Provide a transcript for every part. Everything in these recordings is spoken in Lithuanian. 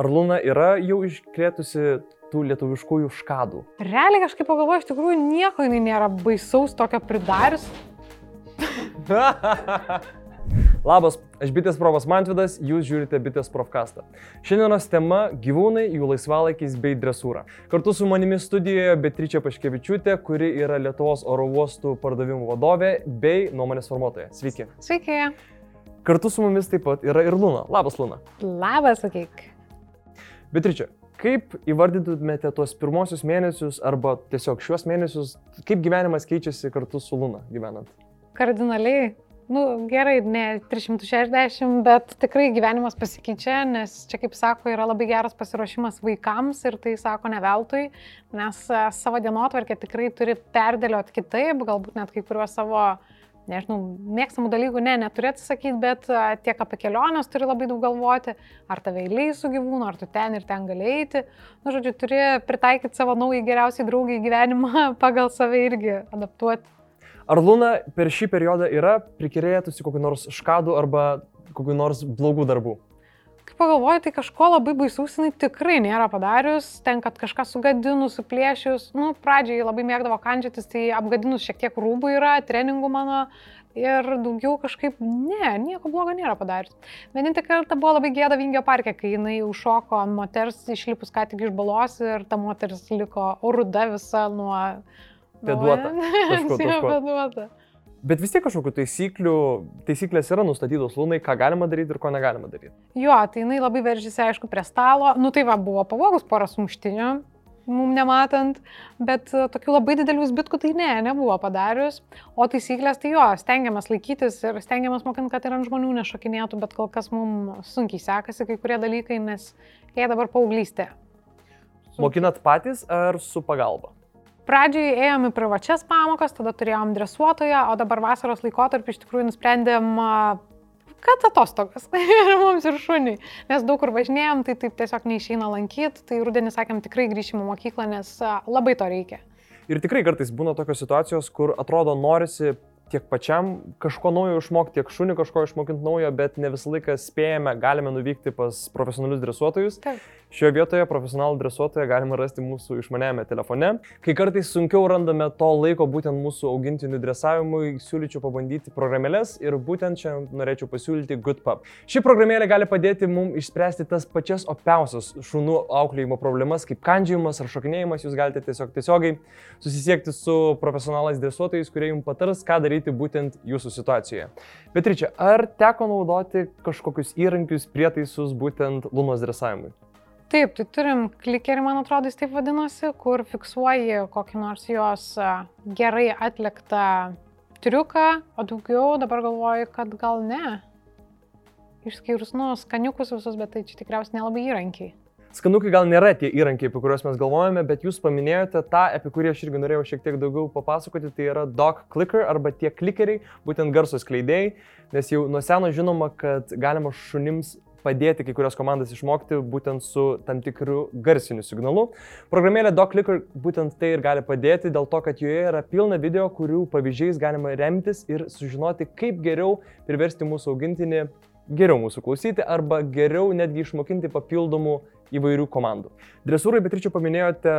Ar Luna yra jau iškrėtusi tų lietuviškųjų škadų? Realiai kažkaip pagalvoju, iš tikrųjų nieko jinai nėra baisaus tokio pridarius. Labas, aš Bitės Provas Mantvidas, jūs žiūrite Bitės Profkastą. Šiandienos tema - gyvūnai, jų laisvalaikis bei dresūra. Kartu su manimi studijoje Beatričia Paškevičiūtė, kuri yra Lietuvos oro uostų pardavimų vadovė bei nuomonės formuotoja. Sveiki. Sveiki. Kartu su mumis taip pat yra ir Luna. Labas, Luna. Labas, sakyk. Beatričia, kaip įvardytumėte tuos pirmosius mėnesius arba tiesiog šiuos mėnesius, kaip gyvenimas keičiasi kartu su Luna gyvenant? Kardinaliai nu, gerai, ne 360, bet tikrai gyvenimas pasikeičia, nes čia, kaip sako, yra labai geras pasiruošimas vaikams ir tai sako ne veltui, nes e, savo dienotvarkę tikrai turi perdėlioti kitaip, galbūt net kai kuriuos savo nežinau, mėgstamų dalykų, ne, neturėtų sakyti, bet tiek apie keliones turi labai daug galvoti, ar tave eiliai su gyvūnu, ar tu ten ir ten gali eiti. Nu, žodžiu, turi pritaikyti savo naują geriausiai draugį gyvenimą pagal save irgi adaptuoti. Ar Luna per šį periodą yra prikirėjusi kokiu nors škadu arba kokiu nors blogų darbų? Kai pagalvoju, tai kažko labai baisaus jinai tikrai nėra padarius, ten, kad kažką sugadinus, suplėšius, nu, pradžiai labai mėgdavo kandžiotis, tai apgadinus šiek tiek rūbų yra, treningų mano ir daugiau kažkaip, ne, nieko blogo nėra padarius. Vienintelį kartą buvo labai gėda Vingio parke, kai jinai užšoko ant moters išlipus ką tik iš balos ir ta moteris liko ruda visa nuo Pėduota. Taško. Pėduota. Bet vis tiek kažkokių taisyklių, taisyklės yra nustatytos lunai, ką galima daryti ir ko negalima daryti. Jo, tai jinai labai veržėsi, aišku, prie stalo. Nu tai va, buvo pavogus poras muštinių, mum nematant, bet e, tokių labai didelių zbitkų tai ne, nebuvo padarius. O taisyklės tai jo, stengiamės laikytis ir stengiamės mokint, kad ir ant žmonių nešokinėtų, bet kol kas mums sunkiai sekasi kai kurie dalykai, nes jie dabar paauglystė. Sunkiai. Mokinat patys ar su pagalba? Pradžiai ėjom į privačias pamokas, tada turėjom dresuotoją, o dabar vasaros laikotarpį iš tikrųjų nusprendėm, kad atostogas ir mums ir šuniai. Mes daug kur važinėjom, tai taip tiesiog neišeina lankyti, tai rudenį sakėm tikrai grįšim į mokyklą, nes labai to reikia. Ir tikrai kartais būna tokios situacijos, kur atrodo norisi tiek pačiam kažko naujo išmokti, tiek šunį kažko išmokinti naujo, bet ne visą laiką spėjame, galime nuvykti pas profesionalius dresuotojus. Taip. Šioje vietoje profesionalų dresuotoją galima rasti mūsų išmanėjame telefone. Kai kartais sunkiau randame to laiko būtent mūsų augintinių dresavimui, siūlyčiau pabandyti programėlės ir būtent čia norėčiau pasiūlyti GoodPub. Ši programėlė gali padėti mums išspręsti tas pačias opiausias šunų auklėjimo problemas, kaip kandžiojimas ar šokinėjimas. Jūs galite tiesiog tiesiogiai susisiekti su profesionalais dresuotojais, kurie jums patars, ką daryti būtent jūsų situacijoje. Beatričia, ar teko naudoti kažkokius įrankius, prietaisus būtent lunos dresavimui? Taip, tai turim klikerį, man atrodo, jis taip vadinosi, kur fiksuoji kokį nors jos gerai atliktą triuką, o daugiau dabar galvoju, kad gal ne. Išskyrus, nu, skaniukus visus, bet tai čia tikriausiai nelabai įrankiai. Skanukai gal nėra tie įrankiai, apie kuriuos mes galvojame, bet jūs paminėjote tą, apie kurį aš irgi norėjau šiek tiek daugiau papasakoti, tai yra dog clicker arba tie klikeriai, būtent garso skleidėjai, nes jau nuo seno žinoma, kad galima šunims padėti kai kurias komandas išmokti būtent su tam tikru garsiniu signalu. Programėlė DocClicker būtent tai ir gali padėti dėl to, kad joje yra pilna video, kurių pavyzdžiais galima remtis ir sužinoti, kaip geriau priversti mūsų augintinį geriau mūsų klausyti arba geriau netgi išmokinti papildomų įvairių komandų. Dresūrai, bet ryčiau paminėjote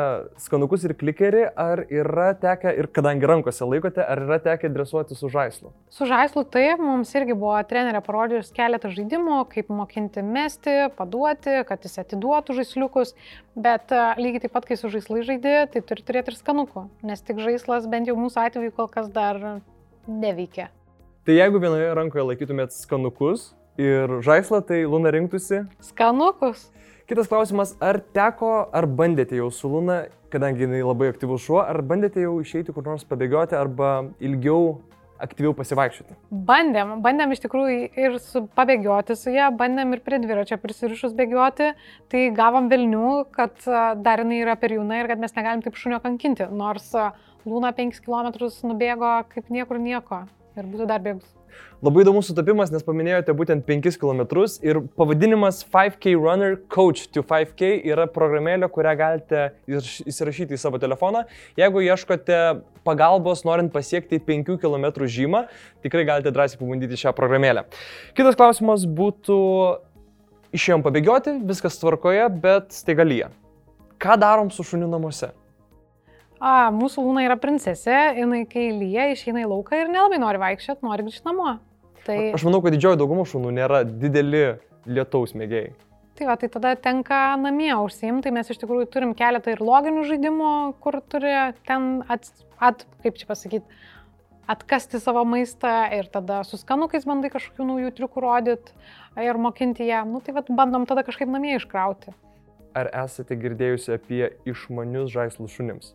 skanukus ir klikerį, ar yra tekę, ir kadangi rankose laikote, ar yra tekę dresuoti su žaislu? Su žaislu taip, mums irgi buvo trenerė parodžius keletą žaidimų, kaip mokinti mesti, paduoti, kad jis atiduotų žaisliukus, bet lygiai taip pat, kai su žaislai žaidži, tai turi turėti ir skanukų, nes tik žaislas bent jau mūsų atveju kol kas dar neveikia. Tai jeigu vienoje rankoje laikytumėt skanukus ir žaislą, tai Luna rinktųsi? Skanukus. Kitas klausimas, ar teko, ar bandėte jau su Luna, kadangi jinai labai aktyvus šuo, ar bandėte jau išeiti kur nors pabėgioti arba ilgiau aktyviau pasivaikščioti? Bandėm, bandėm iš tikrųjų ir su, pabėgioti su ją, bandėm ir prie dviračio prisirišus bėgioti, tai gavom vilnių, kad dar jinai yra per jauna ir kad mes negalim taip šunio kankinti, nors Lūna 5 km nubėgo kaip niekur nieko ir būtų dar bėgus. Labai įdomus sutapimas, nes paminėjote būtent 5 km ir pavadinimas 5K Runner Coach to 5K yra programėlė, kurią galite įsirašyti į savo telefoną. Jeigu ieškote pagalbos norint pasiekti 5 km žymą, tikrai galite drąsiai pabandyti šią programėlę. Kitas klausimas būtų, išėjom pabėgioti, viskas tvarkoje, bet staiga lyja. Ką darom su šuniu namuose? A, mūsų Lūna yra princesė, jinai kai lyja išeina į lauką ir nelabai nori vaikščioti, nori grįžti namo. Tai... Aš manau, kad didžioji dauguma šunų nėra dideli lietaus mėgėjai. Tai va, tai tada tenka namie užsiimti, tai mes iš tikrųjų turim keletą ir loginių žaidimų, kur turi ten, at, at, kaip čia pasakyti, atkasti savo maistą ir tada su skanukais bandai kažkokių naujų triukų rodyti ir mokinti ją. Nu tai va, bandom tada kažkaip namie iškrauti. Ar esate girdėjusi apie išmanius žaislus šunims?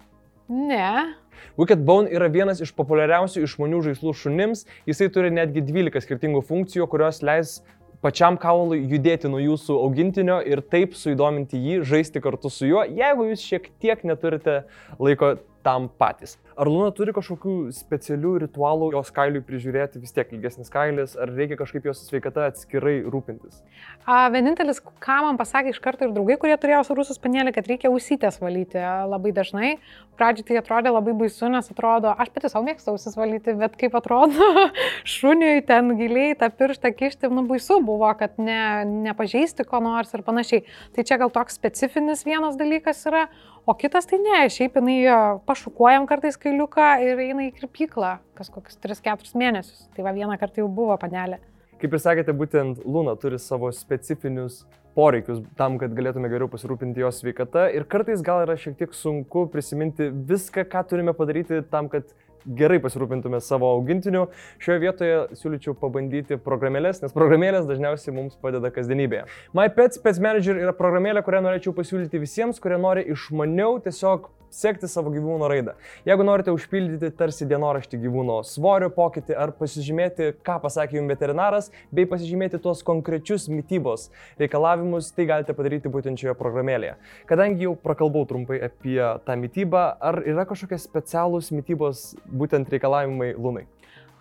Ne. Wicked Bone yra vienas iš populiariausių išmanių žaislų šunims. Jisai turi netgi 12 skirtingų funkcijų, kurios leis pačiam kaului judėti nuo jūsų augintinio ir taip suįdominti jį, žaisti kartu su juo, jeigu jūs šiek tiek neturite laiko tam patys. Ar Luna turi kažkokių specialių ritualų jos kailiui prižiūrėti, vis tiek ilgesnis kailis, ar reikia kažkaip jos sveikata atskirai rūpintis? A, vienintelis, ką man pasakė iš karto ir draugai, kurie turėjo su rusų spanelį, kad reikia ausytės valyti labai dažnai. Pradžiai tai atrodė labai baisu, nes atrodo, aš pati savo mėgstu ausis valyti, bet kaip atrodo, šuniui ten giliai tą pirštą kišti, nu baisu buvo, kad ne, nepažeisti ko nors ir panašiai. Tai čia gal toks specifinis vienas dalykas yra, o kitas tai ne, šiaip jinai pašukuojam kartais kailiuką ir eina į kirpyklą kas kokius 3-4 mėnesius. Tai va vieną kartą jau buvo panelė. Kaip ir sakėte, būtent Luna turi savo specifinius poreikius tam, kad galėtume geriau pasirūpinti jos sveikata ir kartais gal yra šiek tiek sunku prisiminti viską, ką turime padaryti tam, kad gerai pasirūpintume savo augintiniu, šioje vietoje siūlyčiau pabandyti programėlės, nes programėlės dažniausiai mums padeda kasdienybėje. MyPets Pets Manager yra programėlė, kurią norėčiau pasiūlyti visiems, kurie nori išmaniau tiesiog sekti savo gyvūno raidą. Jeigu norite užpildyti tarsi dienoraštį gyvūno svorio pokytį ar pasižymėti, ką pasakė jums veterinaras, bei pasižymėti tuos konkrečius mytybos reikalavimus, tai galite padaryti būtent šioje programėlėje. Kadangi jau prakalbau trumpai apie tą mytybą, ar yra kažkokie specialūs mytybos būtent reikalavimai lunai?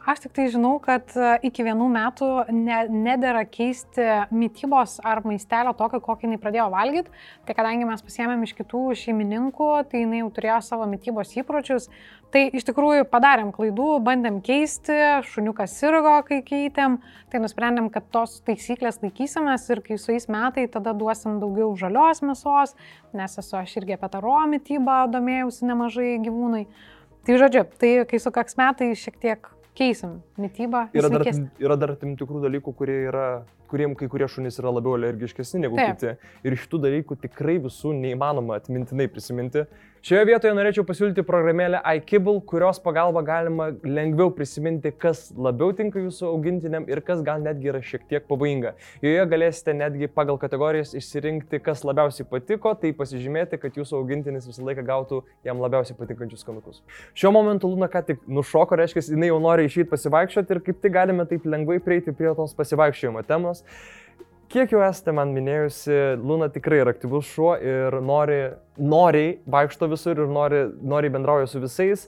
Aš tik tai žinau, kad e, iki vienų metų ne, nedėra keisti mytybos ar maistelio tokio, kokį jinai pradėjo valgyti. Tai kadangi mes pasiemėm iš kitų šeimininkų, tai jinai jau turėjo savo mytybos įpročius. Tai iš tikrųjų padarėm klaidų, bandėm keisti, šuniukas sirgo, kai keitėm. Tai nusprendėm, kad tos taisyklės laikysimės ir kai su jais metai, tada duosim daugiau žalios mėsos, nes esu aš irgi apie taro mytybą domėjausi nemažai gyvūnai. Tai žodžiu, tai kai sukaks metai, šiek tiek keisim mytybą. Yra dar, yra dar tam tikrų dalykų, kurie yra, kuriem kai kurie šunys yra labiau alergiškesni negu Taip. kiti. Ir iš tų dalykų tikrai visų neįmanoma atmintinai prisiminti. Šioje vietoje norėčiau pasiūlyti programėlę iKibble, kurios pagalba galima lengviau prisiminti, kas labiau tinka jūsų augintiniam ir kas gal netgi yra šiek tiek pavojinga. Joje galėsite netgi pagal kategorijas išsirinkti, kas labiausiai patiko, tai pasižymėti, kad jūsų augintinis visą laiką gautų jam labiausiai patinkančius skanukus. Šiuo momentu Luna ką tik nušoko, reiškia, jinai jau nori išeiti pasivaikščioti ir kaip tik galime taip lengvai prieiti prie tos pasivaikščiojimo temos. Kiek jau esate man minėjusi, Luna tikrai yra aktyvus šuo ir nori, noriai vaikšto visur ir nori, noriai bendrauja su visais.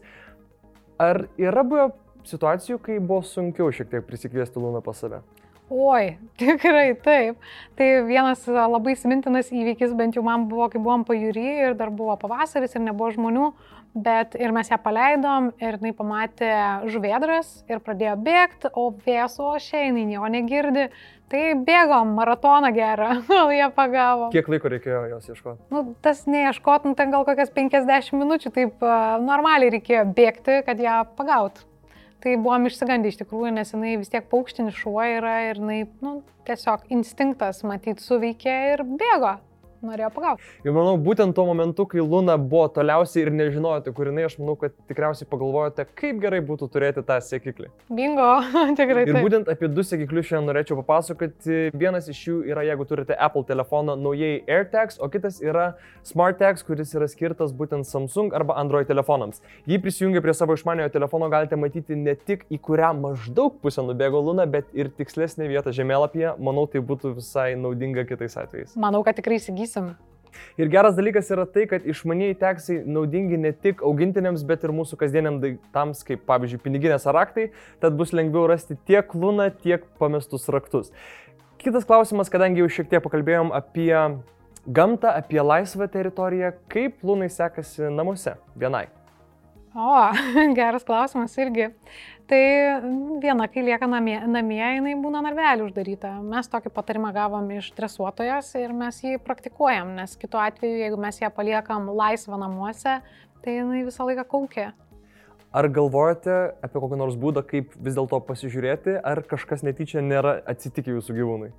Ar yra buvę situacijų, kai buvo sunkiau šiek tiek prisikviesti Luną pas save? Oi, tikrai taip. Tai vienas labai simintinas įvykis bent jau man buvo, kai buvom pajūry ir dar buvo pavasaris ir nebuvo žmonių, bet ir mes ją paleidom ir jinai pamatė žuvėdras ir pradėjo bėgti, o vėso šiandien nieko negirdi. Tai bėgom maratoną gerą, kol jie pagavo. Kiek laiko reikėjo jos ieškoti? Nu, tas neieškot, nu, ten gal kokias 50 minučių, taip uh, normaliai reikėjo bėgti, kad ją pagaut. Tai buvom išsigandę iš tikrųjų, nes jinai vis tiek paukštinis šuo yra ir jinai, nu, tiesiog instinktas matyt suveikė ir bėgo norėjo pagauti. Ir manau, būtent tuo momentu, kai Luna buvo toliausiai ir nežinojote, kur jinai, aš manau, kad tikriausiai pagalvojote, kaip gerai būtų turėti tą sėkiklį. Bingo, tikrai. Ir taip. būtent apie du sėkiklius šiandien norėčiau papasakoti. Vienas iš jų yra, jeigu turite Apple telefoną, naujai AirTags, o kitas yra SmartTags, kuris yra skirtas būtent Samsung arba Android telefonams. Jį prisijungę prie savo išmaniojo telefono galite matyti ne tik į kurią maždaug pusę nubėgo Luna, bet ir tikslesnė vieta žemėlapyje. Manau, tai būtų visai naudinga kitais atvejais. Manau, kad tikrai įsigysite bandysim. Ir geras dalykas yra tai, kad išmaniai teksai naudingi ne tik augintiniams, bet ir mūsų kasdieniam daiktams, kaip pavyzdžiui piniginės raktai, tad bus lengviau rasti tiek luną, tiek pamestus raktus. Kitas klausimas, kadangi jau šiek tiek pakalbėjom apie gamtą, apie laisvą teritoriją, kaip lunai sekasi namuose vienai? O, geras klausimas irgi. Tai viena, kai lieka namie, namie, jinai būna narvelį uždaryta. Mes tokį patarimą gavom iš dresuotojas ir mes jį praktikuojam, nes kitu atveju, jeigu mes ją paliekam laisvą namuose, tai jinai visą laiką kaukia. Ar galvojate apie kokį nors būdą, kaip vis dėlto pasižiūrėti, ar kažkas netyčia nėra atsitikę jūsų gyvūnui?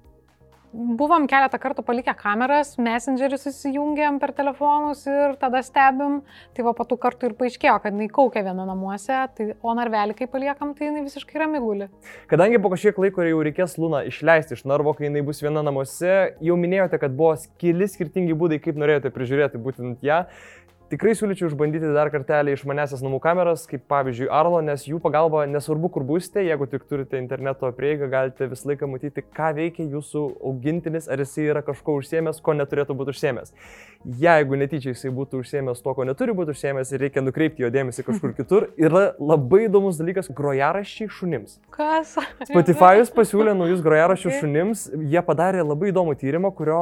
Buvom keletą kartų palikę kameras, messengerį susijungiam per telefonus ir tada stebim. Tai va, po tų kartų ir paaiškėjo, kad jinai kaukia viena namuose, tai, o narvelį kai paliekam, tai jinai visiškai ramiguli. Kadangi po kažkiek laiko jau reikės Lūną išleisti iš narvo, kai jinai bus viena namuose, jau minėjote, kad buvo keli skirtingi būdai, kaip norėjote prižiūrėti būtent ją. Tikrai siūlyčiau išbandyti dar kartelį išmanesias namų kameras, kaip pavyzdžiui Arlo, nes jų pagalba nesvarbu, kur būsite, jeigu tik turite interneto prieigą, galite visą laiką matyti, ką veikia jūsų augintinis, ar jisai yra kažko užsiemęs, ko neturėtų būti užsiemęs. Jeigu netyčia jisai būtų užsiemęs to, ko neturi būti užsiemęs ir reikia nukreipti jo dėmesį kažkur kitur, yra labai įdomus dalykas - grojaraščiai šunims. Kas? Spotify'us pasiūlė naujus grojaraščius šunims, jie padarė labai įdomų tyrimą, kurio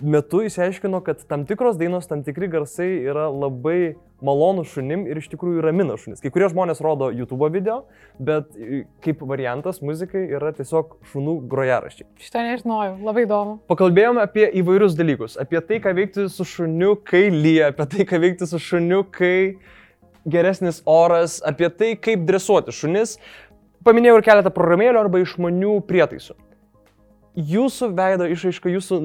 metu įsiaiškino, kad tam tikros dainos, tam tikri garsai yra labai malonų šunim ir iš tikrųjų ramina šunis. Kai kurie žmonės rodo YouTube video, bet kaip variantas muzikai yra tiesiog šunų grojaraščiai. Šitą nežinojau, labai įdomu. Pakalbėjome apie įvairius dalykus. Apie tai, ką veikti su šuniu, kai lyja, apie tai, ką veikti su šuniu, kai geresnis oras, apie tai, kaip dresuoti šunis. Paminėjau ir keletą programėlių arba išmanių prietaisų jūsų veido išaiška, jūsų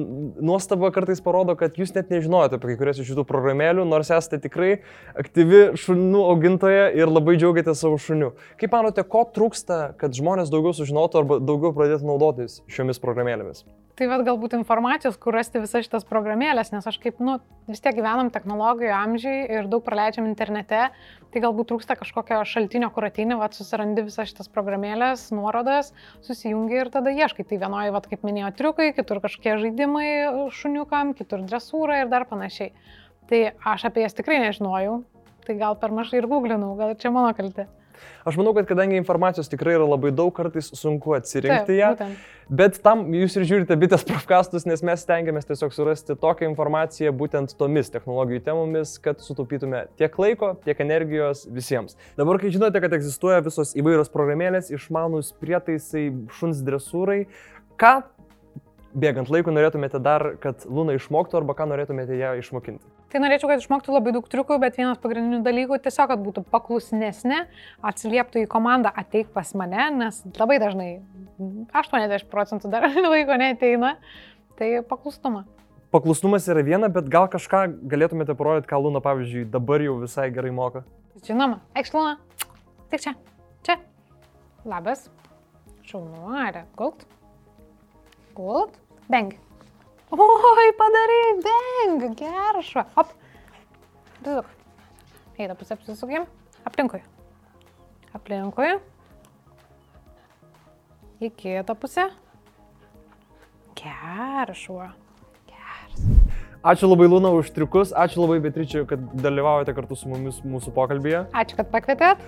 nuostaba kartais parodo, kad jūs net nežinojote apie kai kurias iš šitų programėlių, nors esate tikrai aktyvi šunų augintoja ir labai džiaugiatės savo šuniu. Kaip manote, ko trūksta, kad žmonės daugiau sužinotų arba daugiau pradėtų naudotis šiomis programėlėmis? Tai vad galbūt informacijos, kur rasti visas šitas programėlės, nes aš kaip, nu, vis tiek gyvenam technologijų amžiai ir daug praleidžiam internete, tai galbūt trūksta kažkokio šaltinio, kur ateini, vad susirandi visas šitas programėlės, nuorodas, susijungi ir tada ieškai. Tai vienoje, vad kaip minėjo, triukai, kitur kažkokie žaidimai šuniukam, kitur dresūra ir dar panašiai. Tai aš apie jas tikrai nežinojau, tai gal per mažai ir googlinau, gal čia mano kaltė. Aš manau, kad kadangi informacijos tikrai yra labai daug, kartais sunku atsirinkti Taip, ją. būtent. Bet tam jūs ir žiūrite bitės profkastus, nes mes stengiamės tiesiog surasti tokią informaciją būtent tomis technologijų temomis, kad sutaupytume tiek laiko, tiek energijos visiems. Dabar, kai žinote, kad egzistuoja visos įvairios programėlės, išmanus prietaisai, šuns dresūrai, ką bėgant laiku norėtumėte dar, kad Luna išmoktų arba ką norėtumėte ją išmokinti? Tai norėčiau, kad išmoktų labai daug triukų, bet vienas pagrindinių dalykų tiesiog, kad būtų paklusnesnė, atsilieptų į komandą ateik pas mane, nes labai dažnai 80 procentų dar laiko neteina. Tai paklustumą. Paklusnumas yra viena, bet gal kažką galėtumėte parodyti, ką Luna, pavyzdžiui, dabar jau visai gerai moka. Žinoma, eikš Luna. Tik čia. Čia. Labas. Šaunuolė. Gult. Gult. Beng. Oi, padarai, beng, geras šuo. Hop. Duduk. Eina pusę apsisukim. Aplinkui. Aplinkui. Į kitą pusę. Geras šuo. Geras. Ačiū labai Luna už triukus, ačiū labai Beatričiai, kad dalyvaujate kartu su mumis mūsų pokalbėje. Ačiū, kad pakvietėt.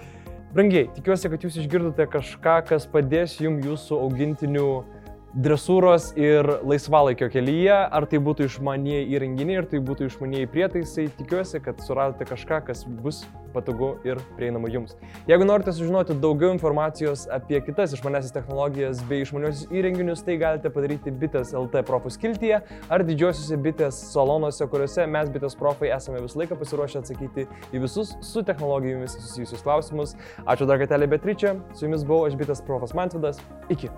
Brangiai, tikiuosi, kad jūs išgirdote kažką, kas padės jums jūsų augintinių dresūros ir laisvalaikio kelyje, ar tai būtų išmanieji įrenginiai, ar tai būtų išmanieji prietaisai. Tikiuosi, kad suradote kažką, kas bus patogu ir prieinama jums. Jeigu norite sužinoti daugiau informacijos apie kitas išmanesis technologijas bei išmaniosius įrenginius, tai galite padaryti bitės LT profų skiltyje ar didžiosiuose bitės salonuose, kuriuose mes bitės profai esame visą laiką pasiruošę atsakyti į visus su technologijomis susijusius klausimus. Ačiū dar kartelį Beatričia, su jumis buvau aš bitės profas Mantvidas. Iki.